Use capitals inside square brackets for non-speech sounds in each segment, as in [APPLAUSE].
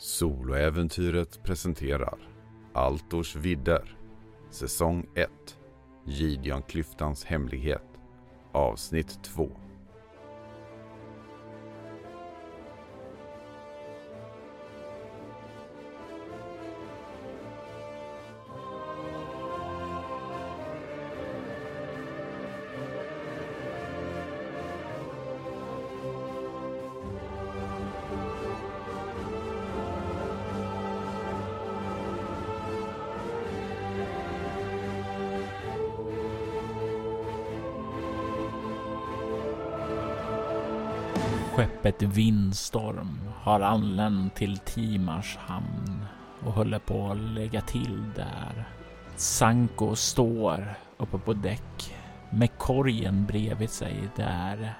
Soloäventyret presenterar Altors vidder Säsong 1 Gideonklyftans hemlighet Avsnitt 2 Skeppet Vindstorm har anlänt till Timars hamn och håller på att lägga till där. Sanko står uppe på däck med korgen bredvid sig där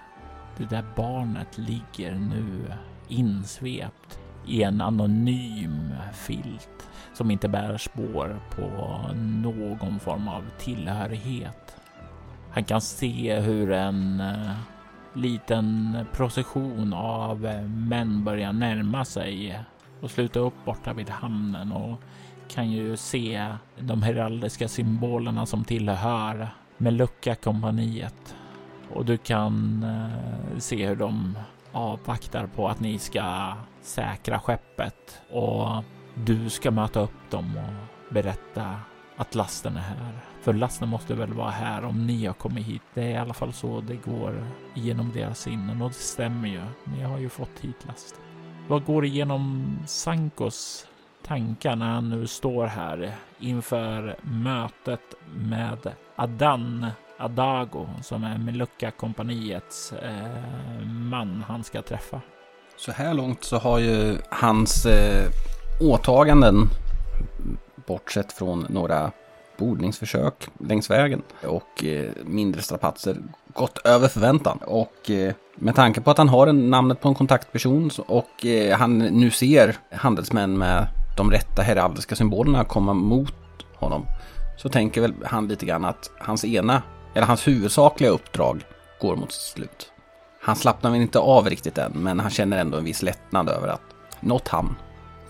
det där barnet ligger nu insvept i en anonym filt som inte bär spår på någon form av tillhörighet. Han kan se hur en eh, liten procession av eh, män börjar närma sig och sluta upp borta vid hamnen och kan ju se de heraldiska symbolerna som tillhör Melucca-kompaniet. Och du kan eh, se hur de avvaktar på att ni ska säkra skeppet och du ska möta upp dem och berätta att lasten är här. För lasten måste väl vara här om ni har kommit hit. Det är i alla fall så det går genom deras sinnen och det stämmer ju. Ni har ju fått hit lasten. Vad går igenom Sankos tankar när han nu står här inför mötet med Adan Adago som är Melucca-kompaniets eh, man han ska träffa? Så här långt så har ju hans eh, åtaganden, bortsett från några bordningsförsök längs vägen och eh, mindre strapatser gått över förväntan. Och eh, med tanke på att han har en, namnet på en kontaktperson och eh, han nu ser handelsmän med de rätta heraldiska symbolerna komma mot honom så tänker väl han lite grann att hans ena, eller hans huvudsakliga uppdrag går mot sitt slut. Han slappnar väl inte av riktigt än, men han känner ändå en viss lättnad över att nått hamn.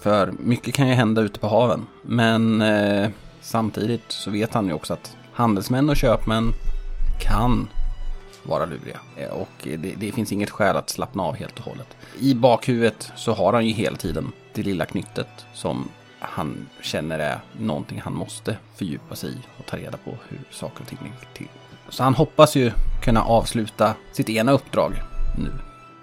För mycket kan ju hända ute på haven, men eh, Samtidigt så vet han ju också att handelsmän och köpmän kan vara luriga. Eh, och det, det, finns inget skäl att slappna av helt och hållet. I bakhuvudet så har han ju hela tiden det lilla knyttet som han känner är någonting han måste fördjupa sig i och ta reda på hur saker och ting ligger till. Så han hoppas ju kunna avsluta sitt ena uppdrag nu.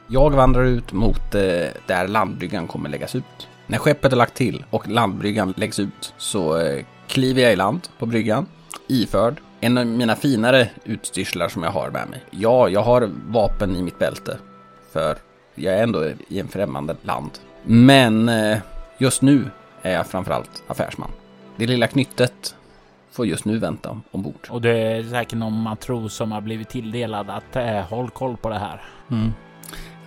Jag vandrar ut mot eh, där landbryggan kommer läggas ut. När skeppet är lagt till och landbryggan läggs ut så eh, kliver jag i land på bryggan, iförd en av mina finare utstyrslar som jag har med mig. Ja, jag har vapen i mitt bälte, för jag är ändå i en främmande land. Men eh, just nu är jag framförallt affärsman. Det lilla knyttet får just nu vänta ombord. Och det är säkert någon matros som har blivit tilldelad att eh, håll koll på det här. Mm.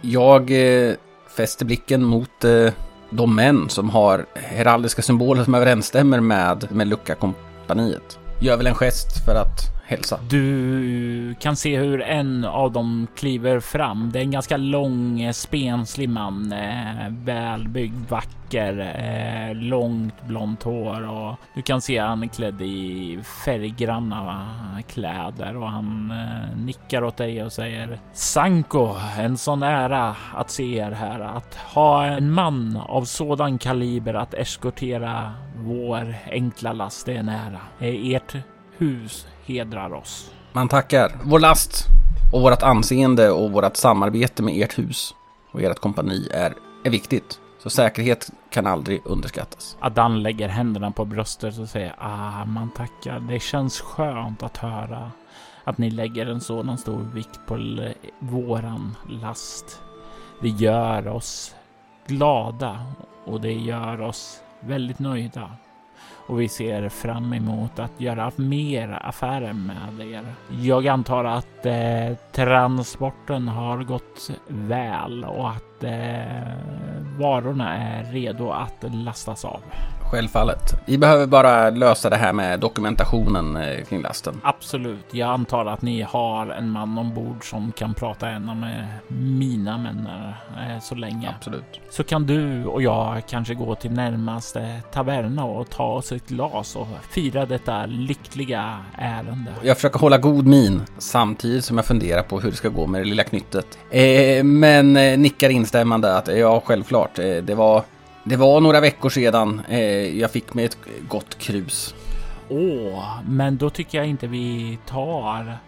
Jag eh, fäster blicken mot eh, de män som har heraldiska symboler som överensstämmer med, med Lucka-kompaniet. Gör väl en gest för att hälsa. Du kan se hur en av dem kliver fram. Det är en ganska lång, eh, spenslig man, eh, välbyggd, vacker, eh, långt blont hår och du kan se han är klädd i färggranna kläder och han nickar åt dig och säger Sanko, en sån ära att se er här. Att ha en man av sådan kaliber att eskortera vår enkla last, det är en ära. Ert hus hedrar oss. Man tackar. Vår last och vårt anseende och vårt samarbete med ert hus och ert kompani är, är viktigt. Så säkerhet kan aldrig underskattas. Adan lägger händerna på bröstet och säger ah, man tackar. Det känns skönt att höra att ni lägger en sådan stor vikt på våran last. Det gör oss glada och det gör oss väldigt nöjda och vi ser fram emot att göra mer affärer med er. Jag antar att eh, transporten har gått väl och att eh, varorna är redo att lastas av. Självfallet. Vi behöver bara lösa det här med dokumentationen eh, kring lasten. Absolut. Jag antar att ni har en man ombord som kan prata en med mina männer eh, så länge. Absolut. Så kan du och jag kanske gå till närmaste taverna och ta oss ett glas och fira detta lyckliga ärende. Jag försöker hålla god min samtidigt som jag funderar på hur det ska gå med det lilla knyttet. Eh, men eh, nickar instämmande att ja, självklart. Eh, det var det var några veckor sedan eh, jag fick mig ett gott krus. Åh, men då tycker jag inte vi tar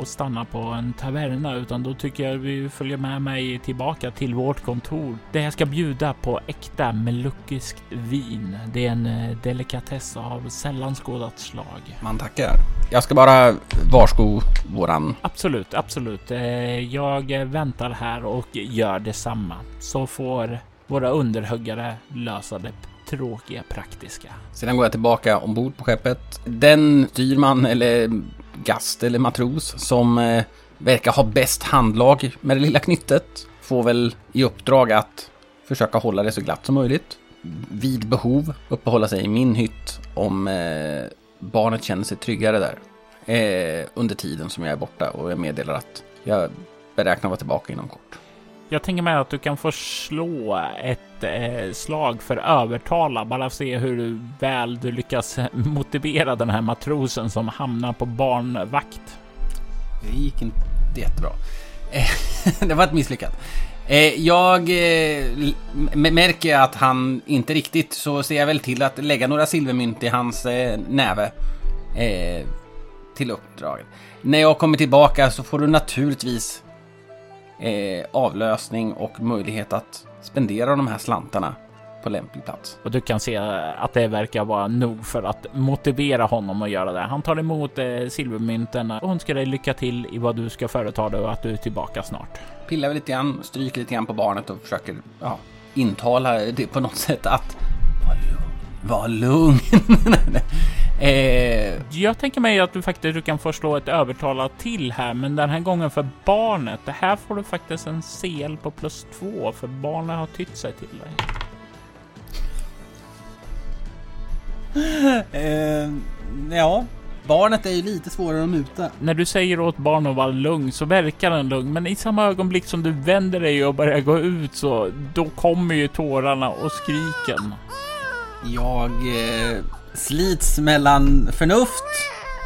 och stannar på en taverna utan då tycker jag vi följer med mig tillbaka till vårt kontor där jag ska bjuda på äkta meluckiskt vin. Det är en eh, delikatess av sällan skådat slag. Man tackar. Jag ska bara varsko våran... Absolut, absolut. Eh, jag väntar här och gör detsamma så får våra underhuggare lösa det tråkiga praktiska. Sedan går jag tillbaka ombord på skeppet. Den styrman eller gast eller matros som eh, verkar ha bäst handlag med det lilla knyttet får väl i uppdrag att försöka hålla det så glatt som möjligt. Vid behov uppehålla sig i min hytt om eh, barnet känner sig tryggare där. Eh, under tiden som jag är borta och jag meddelar att jag beräknar vara tillbaka inom kort. Jag tänker mig att du kan få slå ett eh, slag för övertala. Bara se hur väl du lyckas [LAUGHS] motivera den här matrosen som hamnar på barnvakt. Det gick inte jättebra. Eh, [LAUGHS] det var ett misslyckat. Eh, jag eh, märker att han inte riktigt så ser jag väl till att lägga några silvermynt i hans näve. Till uppdraget. När jag kommer tillbaka så får du naturligtvis eh, avlösning och möjlighet att spendera de här slantarna på lämplig plats. Och du kan se att det verkar vara nog för att motivera honom att göra det. Han tar emot eh, silvermynten och önskar dig lycka till i vad du ska företa dig och att du är tillbaka snart. Pillar lite grann, stryker lite grann på barnet och försöker ja, intala det på något sätt att var lugn. [LAUGHS] eh... Jag tänker mig att du faktiskt kan få slå ett övertala till här, men den här gången för barnet. Det här får du faktiskt en CL på plus två, för barnet har tytt sig till dig. [LAUGHS] eh, ja, barnet är ju lite svårare att muta. När du säger åt barnet att vara lugn så verkar den lugn, men i samma ögonblick som du vänder dig och börjar gå ut så då kommer ju tårarna och skriken. Jag eh, slits mellan förnuft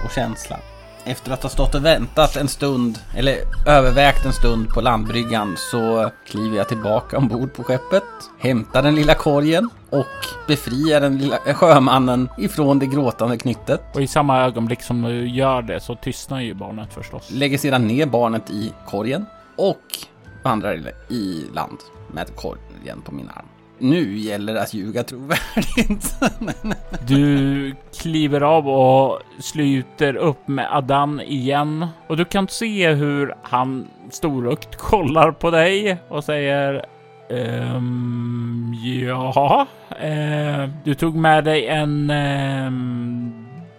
och känsla. Efter att ha stått och väntat en stund, eller övervägt en stund på landbryggan så kliver jag tillbaka ombord på skeppet, hämtar den lilla korgen och befriar den lilla sjömannen ifrån det gråtande knyttet. Och i samma ögonblick som du gör det så tystnar ju barnet förstås. Lägger sedan ner barnet i korgen och vandrar i land med korgen på min arm. Nu gäller det att ljuga trovärdigt. [LAUGHS] du kliver av och sluter upp med Adan igen och du kan se hur han storögt kollar på dig och säger ehm, ja, eh, du tog med dig en eh,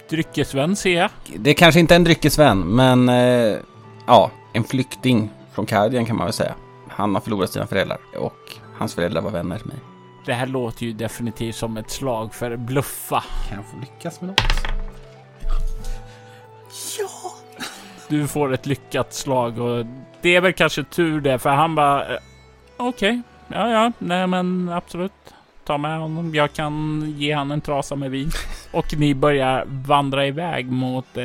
dryckesvän ser jag. Det är kanske inte en dryckesvän, men eh, ja, en flykting från Kardien kan man väl säga. Han har förlorat sina föräldrar och hans föräldrar var vänner till mig. Det här låter ju definitivt som ett slag för bluffa. Kan jag få lyckas med något? Ja! Du får ett lyckat slag och det är väl kanske tur det, för han bara... Eh, okej, okay. ja, ja, nej men absolut ta med honom. Jag kan ge han en trasa med vin. Och ni börjar vandra iväg mot eh,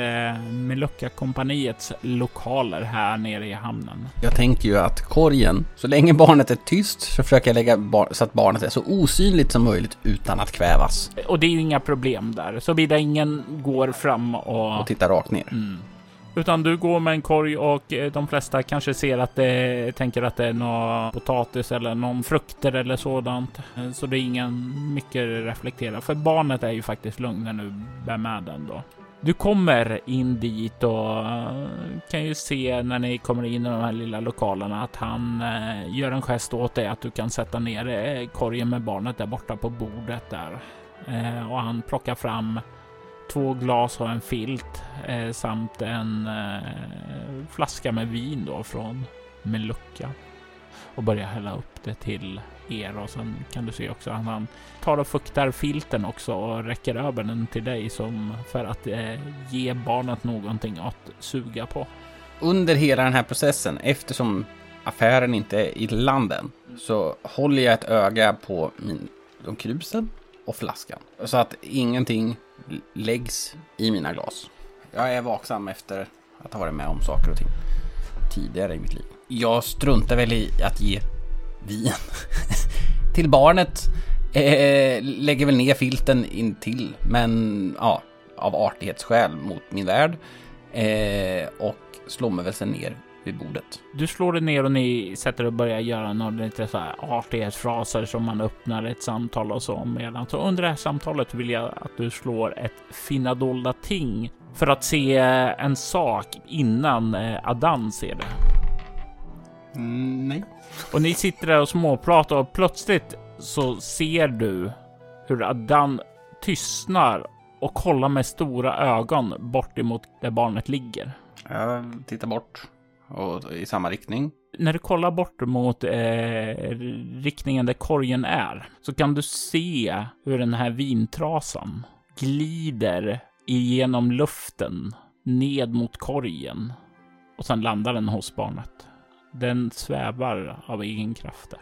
Melucca-kompaniets lokaler här nere i hamnen. Jag tänker ju att korgen, så länge barnet är tyst så försöker jag lägga bar så att barnet är så osynligt som möjligt utan att kvävas. Och det är ju inga problem där, så blir ingen går fram och... Och tittar rakt ner. Mm. Utan du går med en korg och eh, de flesta kanske ser att det tänker att det är någon potatis eller någon frukter eller sådant. Eh, så det är ingen mycket reflektera. För barnet är ju faktiskt lugn när du bär med den då. Du kommer in dit och eh, kan ju se när ni kommer in i de här lilla lokalerna att han gör en gest åt dig att du kan sätta ner korgen med barnet där borta på bordet där. och han plockar fram två glas och en filt eh, samt en eh, flaska med vin då från Melucca och börjar hälla upp det till er och sen kan du se också att han tar och fuktar filten också och räcker över den till dig som för att eh, ge barnet någonting att suga på. Under hela den här processen, eftersom affären inte är i landen, så håller jag ett öga på min, de krusen och flaskan. Så att ingenting läggs i mina glas. Jag är vaksam efter att ha varit med om saker och ting tidigare i mitt liv. Jag struntar väl i att ge vin [LAUGHS] till barnet. Eh, lägger väl ner filten in till, men ja, av artighetsskäl mot min värld. Eh, och slår mig väl sen ner vid bordet. Du slår dig ner och ni sätter och börjar göra några lite så här artighetsfraser som man öppnar ett samtal och så medan. Så under det här samtalet vill jag att du slår ett finna dolda ting för att se en sak innan eh, Adan ser det. Mm, nej. Och ni sitter där och småpratar och plötsligt så ser du hur Adan tystnar och kollar med stora ögon bort emot där barnet ligger. Jag tittar bort och i samma riktning. När du kollar bort mot eh, riktningen där korgen är så kan du se hur den här vintrasan glider igenom luften ned mot korgen och sen landar den hos barnet. Den svävar av egen kraft där.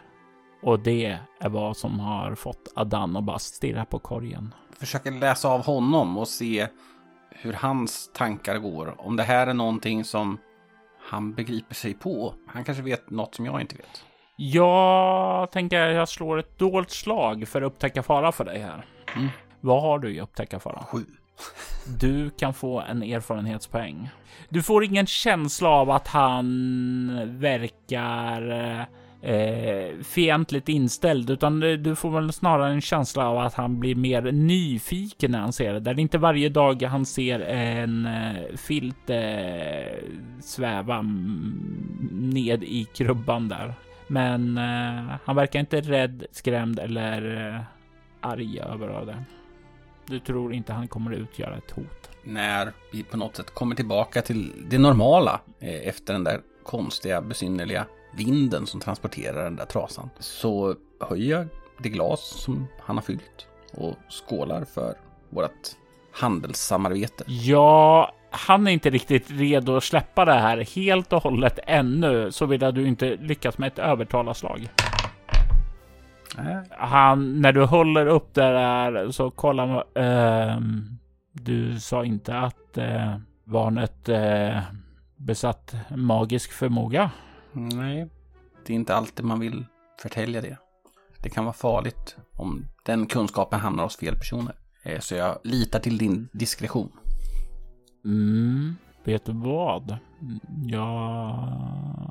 Och det är vad som har fått Adan att bara stirra på korgen. Försöker läsa av honom och se hur hans tankar går. Om det här är någonting som han begriper sig på. Han kanske vet något som jag inte vet. Jag tänker att jag slår ett dolt slag för att upptäcka fara för dig här. Mm. Vad har du i upptäcka fara? Sju. [LAUGHS] Du kan få en erfarenhetspoäng. Du får ingen känsla av att han verkar eh, fientligt inställd, utan eh, du får väl snarare en känsla av att han blir mer nyfiken när han ser det. Där det är inte varje dag han ser en eh, filt eh, sväva ned i krubban där. Men eh, han verkar inte rädd, skrämd eller eh, arg över det. Du tror inte han kommer utgöra ett hot? När vi på något sätt kommer tillbaka till det normala eh, efter den där konstiga, besynnerliga vinden som transporterar den där trasan. Så höjer jag det glas som han har fyllt och skålar för vårt handelssamarbete. Ja, han är inte riktigt redo att släppa det här helt och hållet ännu, såvida du inte lyckas med ett övertalarslag. Han, när du håller upp det där så kollar man. Uh, du sa inte att uh, barnet uh, besatt magisk förmåga? Nej, det är inte alltid man vill förtälja det. Det kan vara farligt om den kunskapen hamnar hos fel personer. Eh, så jag litar till din diskretion. Mm, vet du vad? Jag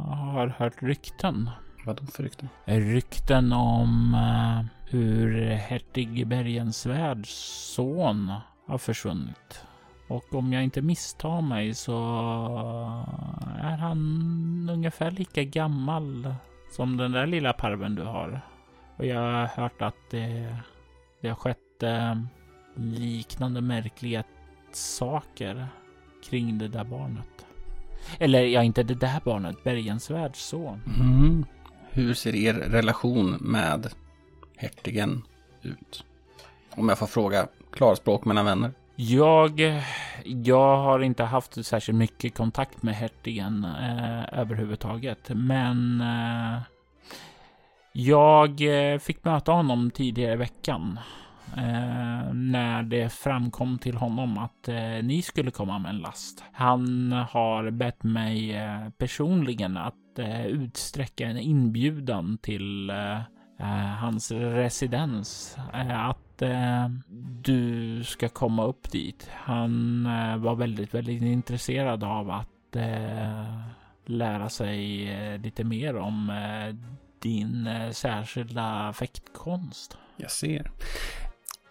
har hört rykten. Vadå för rykten? Rykten om uh, hur hertig Bergensvärds son har försvunnit. Och om jag inte misstar mig så är han ungefär lika gammal som den där lilla parven du har. Och jag har hört att det, det har skett eh, liknande märkliga saker kring det där barnet. Eller ja, inte det där barnet, Bergensvärds son. Mm. Hur ser er relation med hertigen ut? Om jag får fråga klarspråk mellan vänner. Jag, jag har inte haft särskilt mycket kontakt med hertigen eh, överhuvudtaget, men eh, jag eh, fick möta honom tidigare i veckan eh, när det framkom till honom att eh, ni skulle komma med en last. Han har bett mig eh, personligen att eh, utsträcka en inbjudan till eh, eh hans residens. Eh, att Eh, du ska komma upp dit. Han eh, var väldigt, väldigt intresserad av att eh, lära sig lite mer om din särskilda fäktkonst. Jag ser.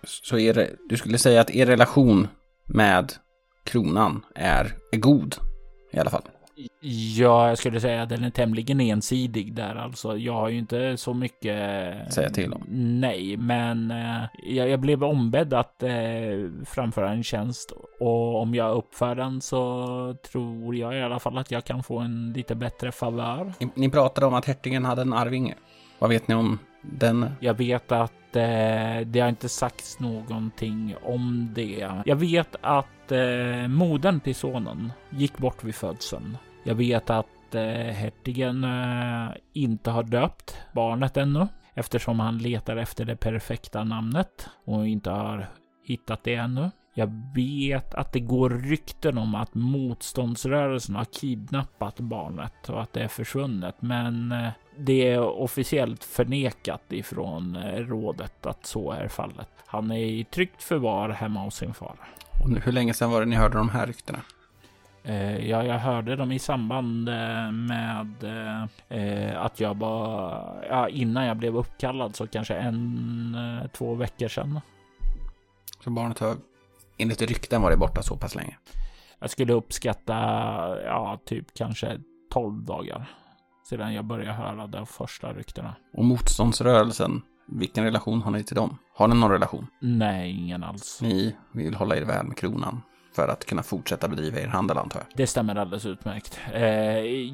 Så er, du skulle säga att er relation med kronan är, är god i alla fall? Ja, jag skulle säga att den är tämligen ensidig där alltså. Jag har ju inte så mycket... Säga till om. Nej, men eh, jag, jag blev ombedd att eh, framföra en tjänst och om jag uppför den så tror jag i alla fall att jag kan få en lite bättre favör. Ni, ni pratade om att hertigen hade en arvinge. Vad vet ni om den? Jag vet att eh, det har inte sagts någonting om det. Jag vet att eh, modern till sonen gick bort vid födseln. Jag vet att eh, hertigen eh, inte har döpt barnet ännu eftersom han letar efter det perfekta namnet och inte har hittat det ännu. Jag vet att det går rykten om att motståndsrörelsen har kidnappat barnet och att det är försvunnet, men eh, det är officiellt förnekat ifrån eh, rådet att så är fallet. Han är i tryggt förvar hemma hos sin far. Och nu, hur länge sedan var det ni hörde de här ryktena? Eh, ja, jag hörde dem i samband med att jag var, ja, innan jag blev uppkallad, så kanske en, två veckor sedan. Så barnet har enligt rykten varit borta så pass länge? Jag skulle uppskatta, ja, typ kanske 12 dagar sedan jag började höra de första ryktena. Och motståndsrörelsen, vilken relation har ni till dem? Har ni någon relation? Nej, ingen alls. Ni vill hålla er väl med kronan för att kunna fortsätta bedriva er handel antar jag? Det stämmer alldeles utmärkt. Eh,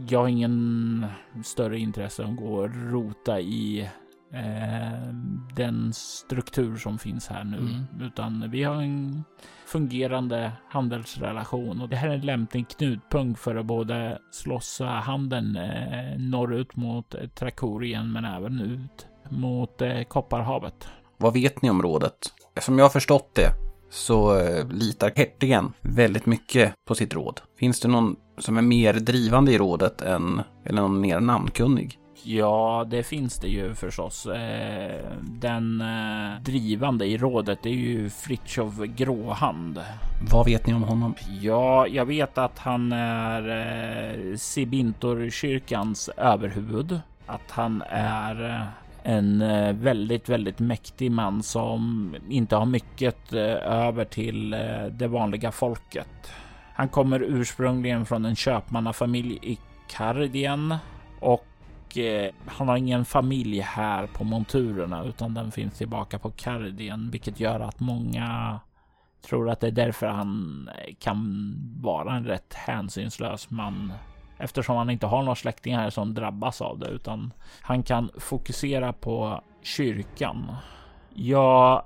jag har ingen större intresse att gå och rota i eh, den struktur som finns här nu, Mm. utan vi har en fungerande handelsrelation och det här är en lämplig knutpunkt för att både slåssa handeln eh, norrut mot eh, Trakorien men även ut mot eh, Kopparhavet. Vad vet ni om rådet? Som jag har förstått det så eh, litar hertigen väldigt mycket på sitt råd. Finns det någon som är mer drivande i rådet än, eller någon mer namnkunnig? Ja, det finns det ju förstås. Eh, Den eh, drivande i rådet är ju Fritjof Gråhand. Vad vet ni om honom? Ja, jag vet att han är eh, Sibintorkyrkans överhuvud. Att han är en väldigt, väldigt mäktig man som inte har mycket över till det vanliga folket. Han kommer ursprungligen från en köpmannafamilj i Kardien och eh, han har ingen familj här på monturerna utan den finns tillbaka på Kardien, vilket gör att många tror att det är därför han eh, kan vara en rätt hänsynslös man eftersom han inte har några släktingar som drabbas av det utan han kan fokusera på kyrkan. Jag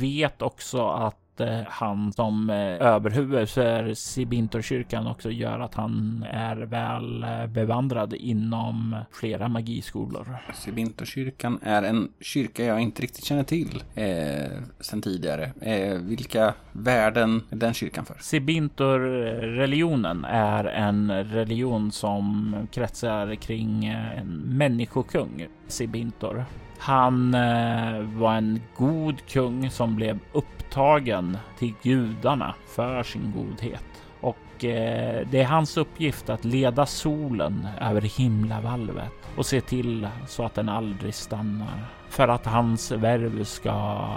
vet också att eh, han som eh, överhuvud för Sibintorkyrkan också gör att han är väl eh, bevandrad inom flera magiskolor. Sibintorkyrkan är en kyrka jag inte riktigt känner till eh, sen tidigare. Eh, vilka värden är den kyrkan för? Sibintor-religionen är en religion som kretsar kring en människokung, Sibintor. Han eh, var en god kung som blev upptagen till gudarna för sin godhet. Och eh, det är hans uppgift att leda solen över himlavalvet och se till så att den aldrig stannar. För att hans värv ska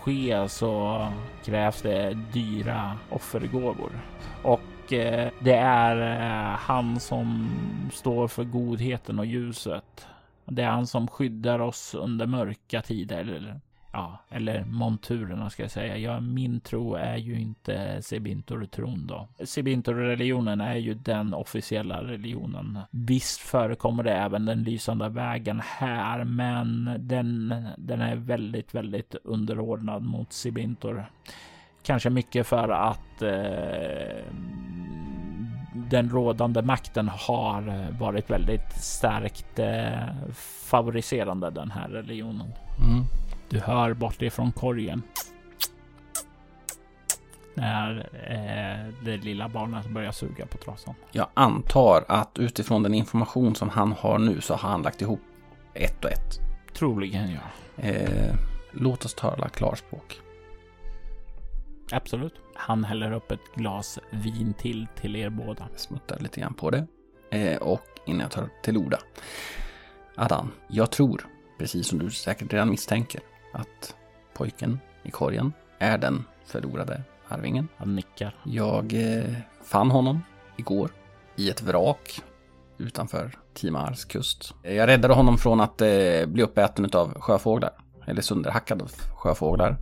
ske så krävs det dyra offergåvor. Och eh, det är eh, han som står för godheten och ljuset. Det är han som skyddar oss under mörka tider. Ja, eller monturerna ska jag säga. Ja, min tro är ju inte Sebintor-tron då. Sebintor-religionen är ju den officiella religionen. Visst förekommer det även den lysande vägen här, men den, den är väldigt, väldigt underordnad mot Sebintor. Kanske mycket för att eh, den rådande makten har varit väldigt starkt eh, favoriserande den här religionen. Mm. Du hör bort ifrån korgen. När eh, det lilla barnet börjar suga på trasan. Jag antar att utifrån den information som han har nu så har han lagt ihop ett och ett. Troligen ja. Eh, låt oss tala klarspråk. Absolut. Han häller upp ett glas vin till till er båda. Jag smuttar lite grann på det. Eh, och innan jag tar till orda. Adan, jag tror, precis som du säkert redan misstänker, att pojken i korgen är den förlorade arvingen. Han nickar. Jag eh, fann honom igår i ett vrak utanför Timars kust. Jag räddade honom från att eh, bli uppäten av sjöfåglar, eller sönderhackad av sjöfåglar.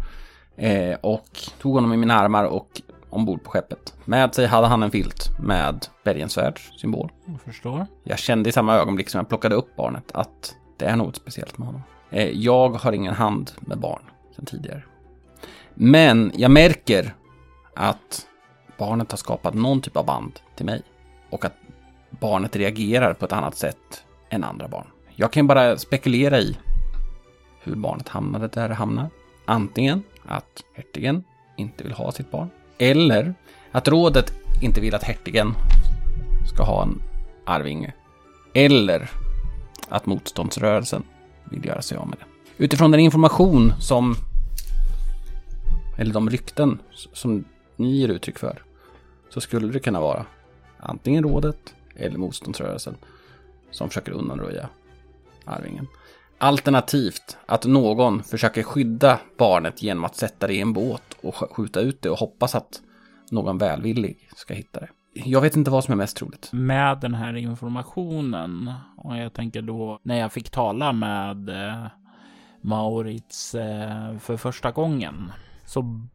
Eh, och tog honom i mina armar och ombord på skeppet. Med sig hade han en filt med bergensvärds symbol. Jag förstår. Jag kände i samma ögonblick som jag plockade upp barnet att det är något speciellt med honom. Eh, jag har ingen hand med barn sedan tidigare. Men jag märker att barnet har skapat någon typ av band till mig. Och att barnet reagerar på ett annat sätt än andra barn. Jag kan bara spekulera i hur barnet hamnade där det hamnar. Antingen att hertigen inte vill ha sitt barn. Eller att rådet inte vill att hertigen ska ha en arvinge. Eller att motståndsrörelsen vill göra sig av med det. Utifrån den information som, eller de rykten som ni ger uttryck för, så skulle det kunna vara antingen rådet eller motståndsrörelsen som försöker undanröja arvingen. Alternativt att någon försöker skydda barnet genom att sätta det i en båt och skjuta ut det och hoppas att någon välvillig ska hitta det. Jag vet inte vad som är mest troligt. Med den här informationen, och jag tänker då när jag fick tala med eh, Maurits eh, för första gången, så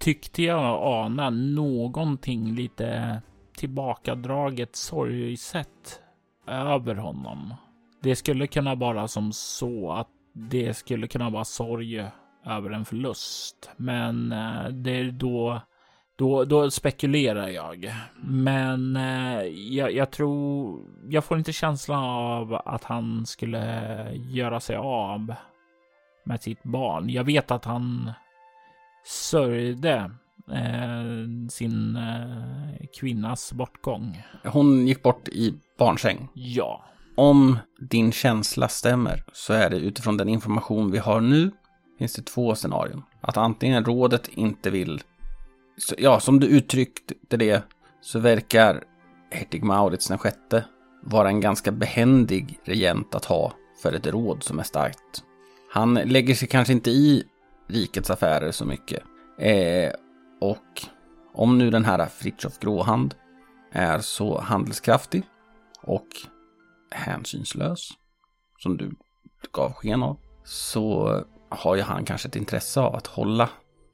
tyckte jag ana någonting lite tillbakadraget sorgset över honom. Det skulle kunna vara som så att det skulle kunna vara sorg över en förlust, men eh, det är då då, då spekulerar jag. Men eh, jag, jag, tror, jag får inte känslan av att han skulle göra sig av med sitt barn. Jag vet att han sörjde eh, sin eh, kvinnas bortgång. Hon gick bort i barnsäng. Ja. Om din känsla stämmer så är det utifrån den information vi har nu finns det två scenarion. Att antingen rådet inte vill så, ja, som du uttryckte det så verkar hertig Maurits den sjätte vara en ganska behändig regent att ha för ett råd som är starkt. Han lägger sig kanske inte i rikets affärer så mycket. Eh, och om nu den här Fritjof Gråhand är så handelskraftig och hänsynslös som du gav sken av så har ju han kanske ett intresse av att hålla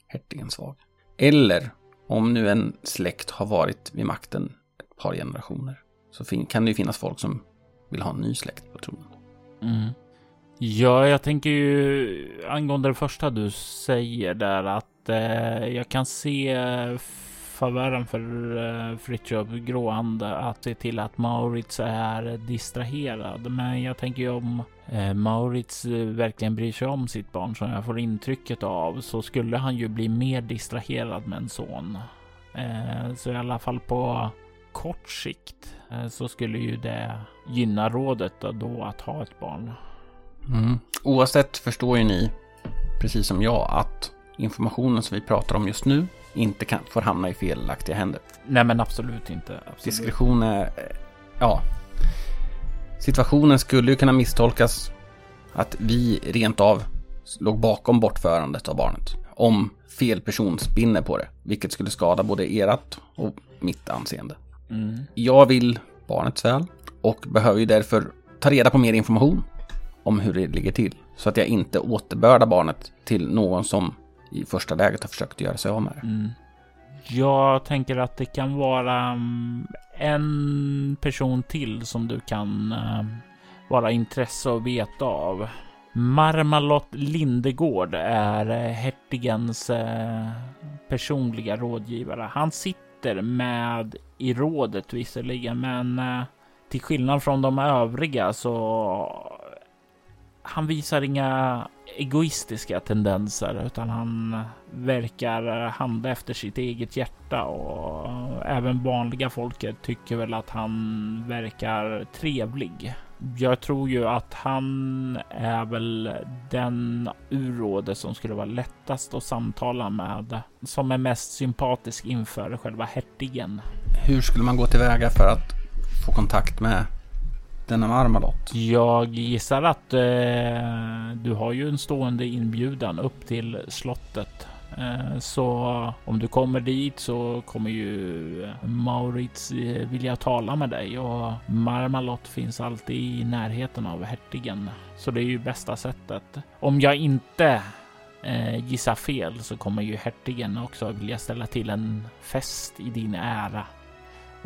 hertigen svag. Eller om nu en släkt har varit vid makten ett par generationer så kan det ju finnas folk som vill ha en ny släkt på tronen. Mm. Ja, jag tänker ju angående det första du säger där att eh, jag kan se favören för eh, Fritiof Gråande att se till att Maurits är distraherad. Men jag tänker ju om eh, Maurits eh, verkligen bryr sig om sitt barn som jag får intrycket av så skulle han ju bli mer distraherad med en son. Eh, så i alla fall på kort sikt så skulle ju det gynna rådet då att ha ett barn. Mm. Oavsett förstår ju ni, precis som jag, att informationen som vi pratar om just nu inte kan, får hamna i felaktiga händer. Nej, men absolut inte. Absolut. Diskretion är... Eh, ja. Situationen skulle ju kunna misstolkas att vi rent av låg bakom bortförandet av barnet. Om fel person spinner på det, vilket skulle skada både ert och mitt anseende. Mm. Jag vill barnets väl och behöver ju därför ta reda på mer information om hur det ligger till. Så att jag inte återbördar barnet till någon som i första läget har försökt göra sig av med det. Mm. Jag tänker att det kan vara mm, en person till som du kan eh, vara intresse och veta av. Marmalot Lindegård är eh, hertigens eh, personliga rådgivare. Han sitter med i rådet visserligen, men till skillnad från de övriga så han visar inga egoistiska tendenser utan han verkar handla efter sitt eget hjärta och även vanliga folket tycker väl att han verkar trevlig. Jag tror ju att han är väl den urråde som skulle vara lättast att samtala med, som är mest sympatisk inför själva hertigen. Hur skulle man gå tillväga för att få kontakt med titeln av Armalot? Jag gissar att eh, du har ju en stående inbjudan upp till slottet Eh, så om du kommer dit så kommer ju Maurits eh, vilja tala med dig och Marmalot finns alltid i närheten av hertigen. Så det är ju bästa sättet. Om jag inte eh, gissar fel så kommer ju hertigen också vilja ställa till en fest i din ära.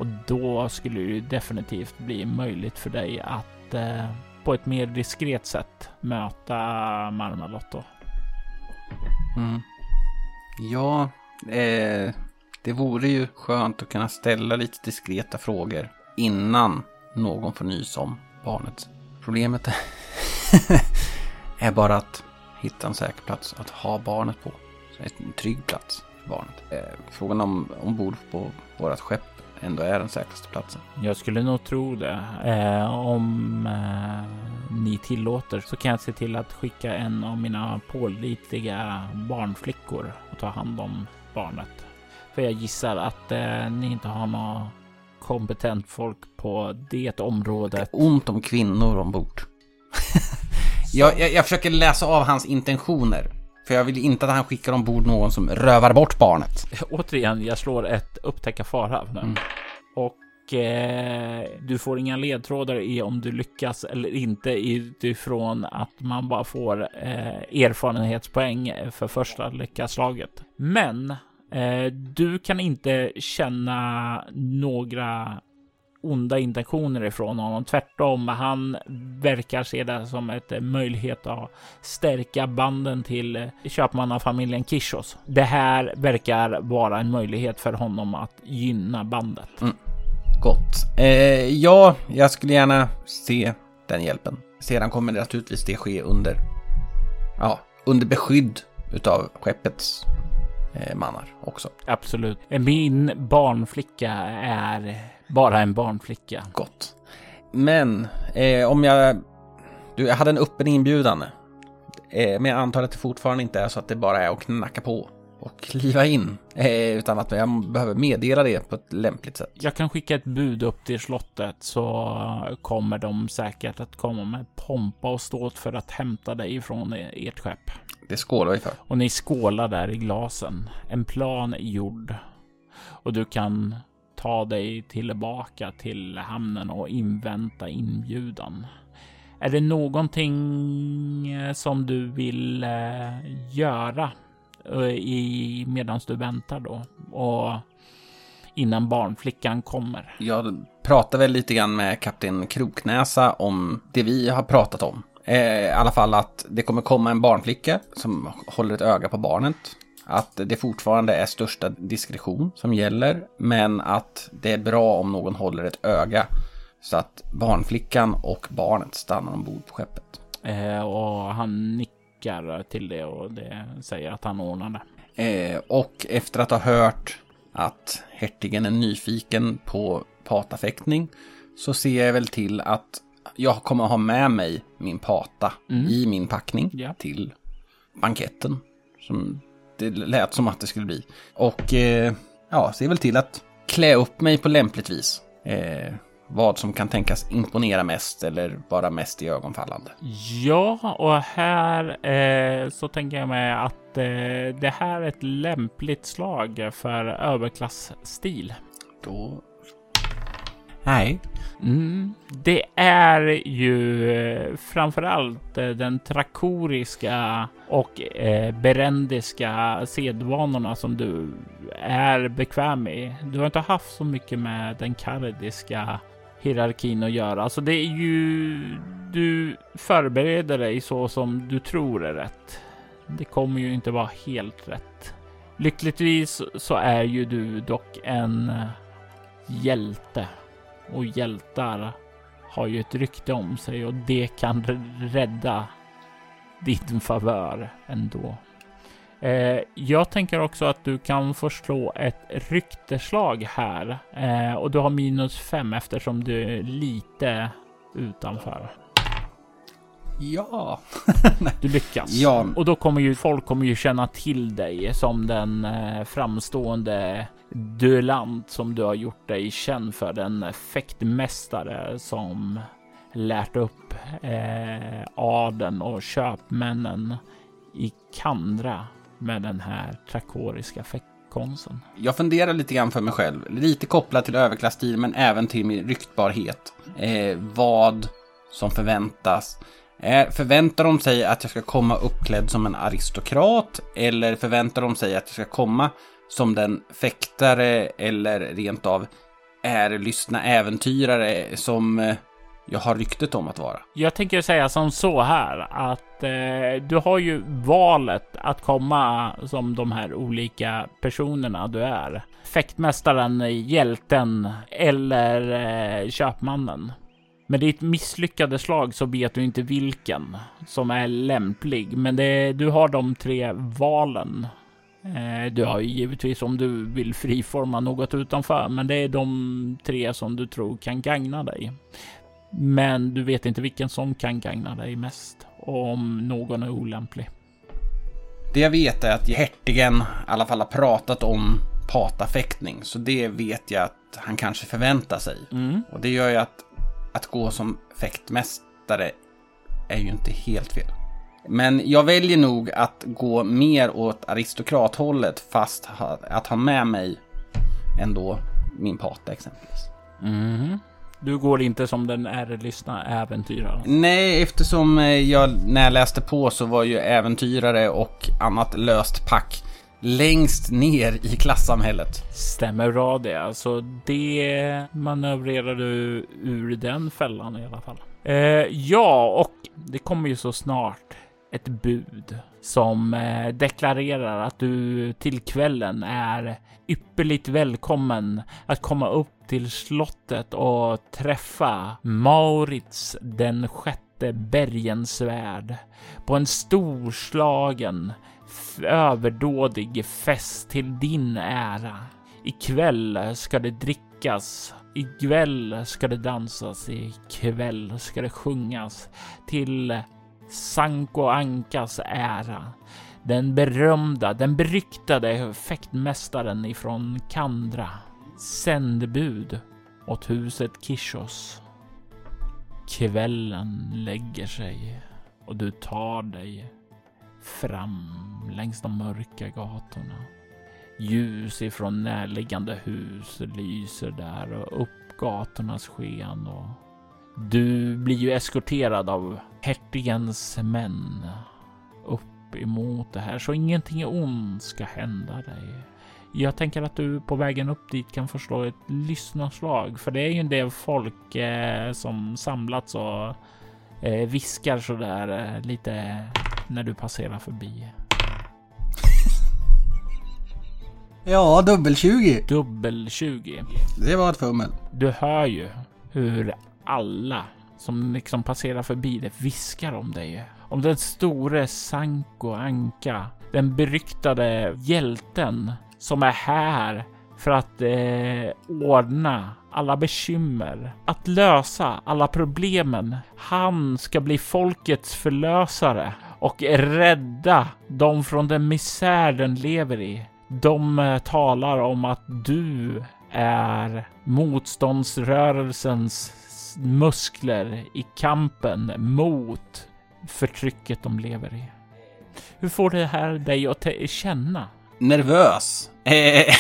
Och då skulle det ju definitivt bli möjligt för dig att eh, på ett mer diskret sätt möta Marmalot då. Mm. Ja, eh, det vore ju skönt att kunna ställa lite diskreta frågor innan någon får nys om barnet. Problemet [LAUGHS] är bara att hitta en säker plats att ha barnet på. En trygg plats för barnet. Eh, frågan om ombord på vårt skepp ändå är den säkraste platsen. Jag skulle nog tro det. Eh, om eh, ni tillåter så kan jag se till att skicka en av mina pålitliga barnflickor och ta hand om barnet. För jag gissar att eh, ni inte har något kompetent folk på det området. Det ont om kvinnor ombord. [LAUGHS] jag, jag, jag försöker läsa av hans intentioner. För jag vill inte att han skickar ombord någon som rövar bort barnet. Återigen, jag slår ett upptäcka fara. Mm. Och eh, du får inga ledtrådar i om du lyckas eller inte utifrån att man bara får eh, erfarenhetspoäng för första lyckaslaget. Men eh, du kan inte känna några onda intentioner ifrån honom. Tvärtom, han verkar se det som ett möjlighet att stärka banden till köpmannafamiljen Kishos. Det här verkar vara en möjlighet för honom att gynna bandet. Mm. Gott. Eh, ja, jag skulle gärna se den hjälpen. Sedan kommer det naturligtvis det ske under, ja, under beskydd utav skeppets eh, mannar också. Absolut. Min barnflicka är bara en barnflicka. Gott. Men eh, om jag... Du, jag hade en öppen inbjudan. Eh, men jag antar att det fortfarande inte är så att det bara är att knacka på och kliva in. Eh, utan att jag behöver meddela det på ett lämpligt sätt. Jag kan skicka ett bud upp till slottet så kommer de säkert att komma med pompa och ståt för att hämta dig från ert skepp. Det skålar vi för. Och ni skålar där i glasen. En plan är gjord. Och du kan ta dig tillbaka till hamnen och invänta inbjudan. Är det någonting eh, som du vill eh, göra eh, i medan du väntar då och innan barnflickan kommer? Jag pratar väl lite grann med kapten Kroknäsa om det vi har pratat om. I alla fall att det kommer komma en barnflicka som håller ett öga på barnet att det fortfarande är största diskretion som gäller, men att det är bra om någon håller ett öga så att barnflickan och barnet stannar ombord på skeppet. Eh, och han nickar till det och det säger att han ordnar det. Eh, och efter att ha hört att hertigen är nyfiken på patafäktning så ser jag väl till att jag kommer ha med mig min pata mm. i min packning ja. till banketten som det lät som att det skulle bli. Och eh, ja, se väl till att klä upp mig på lämpligt vis. Eh, vad som kan tänkas imponera mest eller vara mest i ögonfallande. Ja, och här eh, så tänker jag mig att eh, det här är ett lämpligt slag för överklassstil. Då... Nej, Mm, det är ju eh, framförallt eh, den trakoriska och eh, berendiska sedvanorna som du är bekväm i. Du har inte haft så mycket med den kardiska hierarkin att göra. Alltså det är ju... Du förbereder dig så som du tror är rätt. Det kommer ju inte vara helt rätt. Lyckligtvis så är ju du dock en eh, hjälte och hjältar har ju ett rykte om sig och det kan rädda din favör ändå. Eh, jag tänker också att du kan få slå ett rykteslag här eh, och du har minus fem eftersom du är lite utanför. Ja. [LAUGHS] du lyckas. Ja. Och då kommer ju folk kommer ju känna till dig som den eh, framstående duellant som du har gjort dig känd för. Den fäktmästare som lärt upp eh, adeln och köpmännen i Kandra med den här trakoriska fäktkonsten. Jag funderar lite grann för mig själv, lite kopplat till överklassstil men även till min ryktbarhet. Eh, vad som förväntas. Eh, förväntar de sig att jag ska komma uppklädd som en aristokrat? Eller förväntar de sig att jag ska komma som den fäktare eller rent av är lyssna äventyrare som eh, jag har ryktet om att vara? Jag tänker säga som så här att eh, du har ju valet att komma som de här olika personerna du är. Fäktmästaren, hjälten eller eh, köpmannen. Med ditt misslyckade slag så vet du inte vilken som är lämplig. Men det, du har de tre valen. Eh, du har ju givetvis om du vill friforma något utanför, men det är de tre som du tror kan gagna dig. Men du vet inte vilken som kan gagna dig mest och om någon är olämplig. Det jag vet är att hertigen i alla fall har pratat om patafäktning, så det vet jag att han kanske förväntar sig. Mm. Och det gör ju att att gå som fäktmästare är ju inte helt fel. Men jag väljer nog att gå mer åt aristokrathållet fast ha, att ha med mig ändå min pata exempelvis. Mm. Du går inte som den ärelystna äventyraren? Nej, eftersom eh, jag när jag läste på så var ju äventyrare och annat löst pack längst ner i klassamhället. Stämmer bra det. Alltså det manövrerar du ur den fällan i alla fall. Eh, ja, och det kommer ju så snart ett bud som eh, deklarerar att du till kvällen är ypperligt välkommen att komma upp till slottet och träffa Maurits den sjätte Bergensvärd på en storslagen överdådig fest till din ära. Ikväll ska det drickas, ikväll ska det dansas, ikväll ska det sjungas till Sanko Ankas ära. Den berömda, den beryktade fäktmästaren ifrån Kandra. Sändebud åt huset Kishos. Kvällen lägger sig och du tar dig fram längs de mörka gatorna. Ljus ifrån närliggande hus lyser där och upp gatornas sken och du blir ju eskorterad av hertigens män upp emot det här så ingenting ont ska hända dig. Jag tänker att du på vägen upp dit kan förslå ett lyssnarslag för det är ju en del folk eh, som samlats och eh, viskar sådär eh, lite när du passerar förbi. Ja, dubbel 20. Dubbel 20. Det var ett fummel. Du hör ju hur alla som liksom passerar förbi det viskar om dig. Om den store Sanko Anka. Den beryktade hjälten som är här för att eh, ordna alla bekymmer, att lösa alla problemen. Han ska bli folkets förlösare och rädda dem från den misär den lever i. De eh, talar om att du är motståndsrörelsens muskler i kampen mot förtrycket de lever i. Hur får det här dig att känna? Nervös. Eh,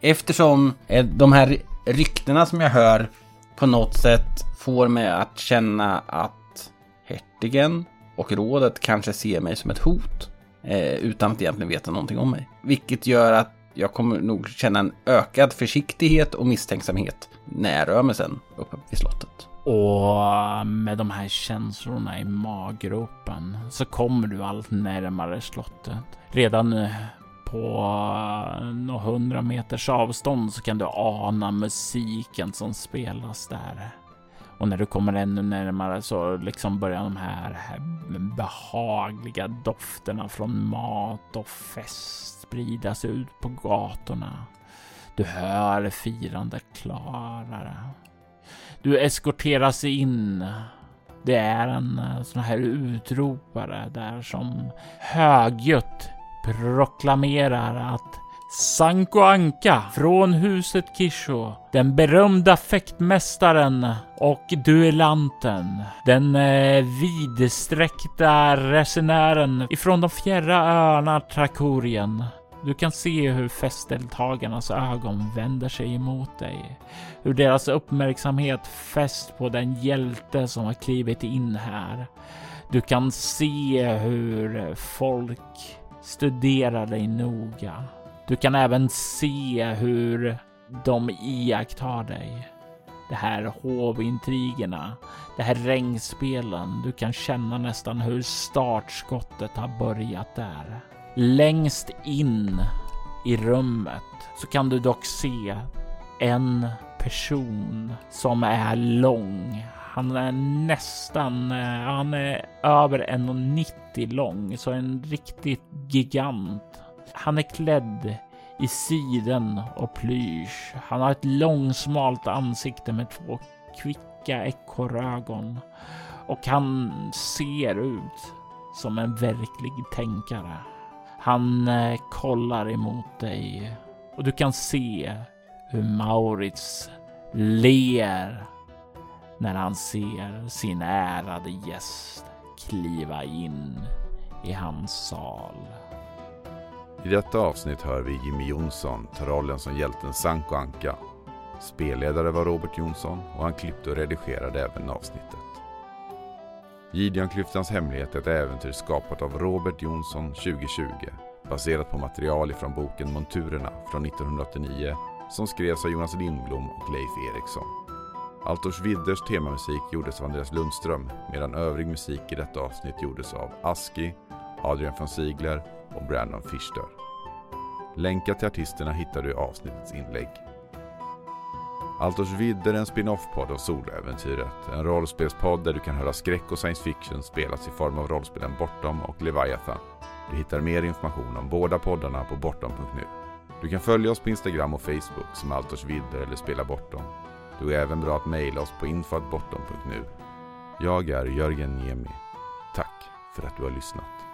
eftersom eh, de här ryktena som jag hör på något sätt får mig att känna att hertigen och rådet kanske ser mig som ett hot. Eh, utan att egentligen veta någonting om mig. Vilket gör att jag kommer nog känna en ökad försiktighet och misstänksamhet när jag rör mig sen uppe vid slottet. Och äh, med de här känslorna i maggropen så kommer du allt närmare slottet. Redan äh, på äh, några hundra meters avstånd så kan du ana musiken som spelas där. Och när du kommer ännu närmare så liksom börjar de här behagliga dofterna från mat och fest spridas ut på gatorna. Du hör firandet klarare. Du eskorteras in. Det är en eh, sån här utropare där som högljutt proklamerar att Sanko Anka från huset Kisho. Den berömda fäktmästaren och duellanten. Den eh, vidsträckta resenären ifrån de fjärra öarna Trakurien. Du kan se hur festdeltagarnas ögon vänder sig emot dig. Hur deras uppmärksamhet fäst på den hjälte som har klivit in här. Du kan se hur folk studerar dig noga. Du kan även se hur de iakttar dig. Det här hovintrigerna, det här regnspelen. Du kan känna nästan hur startskottet har börjat där. Längst in i rummet så kan du dock se en person som är lång. Han är nästan, eh, han är över 1,90 lång, så en riktigt gigant. Han är klädd i siden och plysch. Han har ett långsmalt ansikte med två kvicka ekorrögon och han ser ut som en verklig tänkare. Han eh, kollar emot dig och du kan se hur Maurits ler när han ser sin ärade gäst kliva in i hans sal. I detta avsnitt hör vi Jimmy Jonsson ta rollen som hjälten Sanko Anka. Spelledare var Robert Jonsson och han klippte och redigerade även avsnittet. Gideonklyftans hemlighet är ett äventyr skapat av Robert Jonsson 2020 baserat på material ifrån boken Monturerna från 1989 som skrevs av Jonas Lindblom och Leif Eriksson. Altors Widders temamusik gjordes av Andreas Lundström medan övrig musik i detta avsnitt gjordes av Aski, Adrian von Ziegler och Brandon Fischer. Länkar till artisterna hittar du i avsnittets inlägg. Altors Vidder är en spin-off-podd av Soloäventyret. En rollspelspodd där du kan höra skräck och science fiction spelas i form av rollspelen Bortom och Leviathan. Du hittar mer information om båda poddarna på bortom.nu. Du kan följa oss på Instagram och Facebook som Altors Vidder eller Spela Bortom. Du är även bra att mejla oss på infatbortom.nu. Jag är Jörgen Niemi. Tack för att du har lyssnat.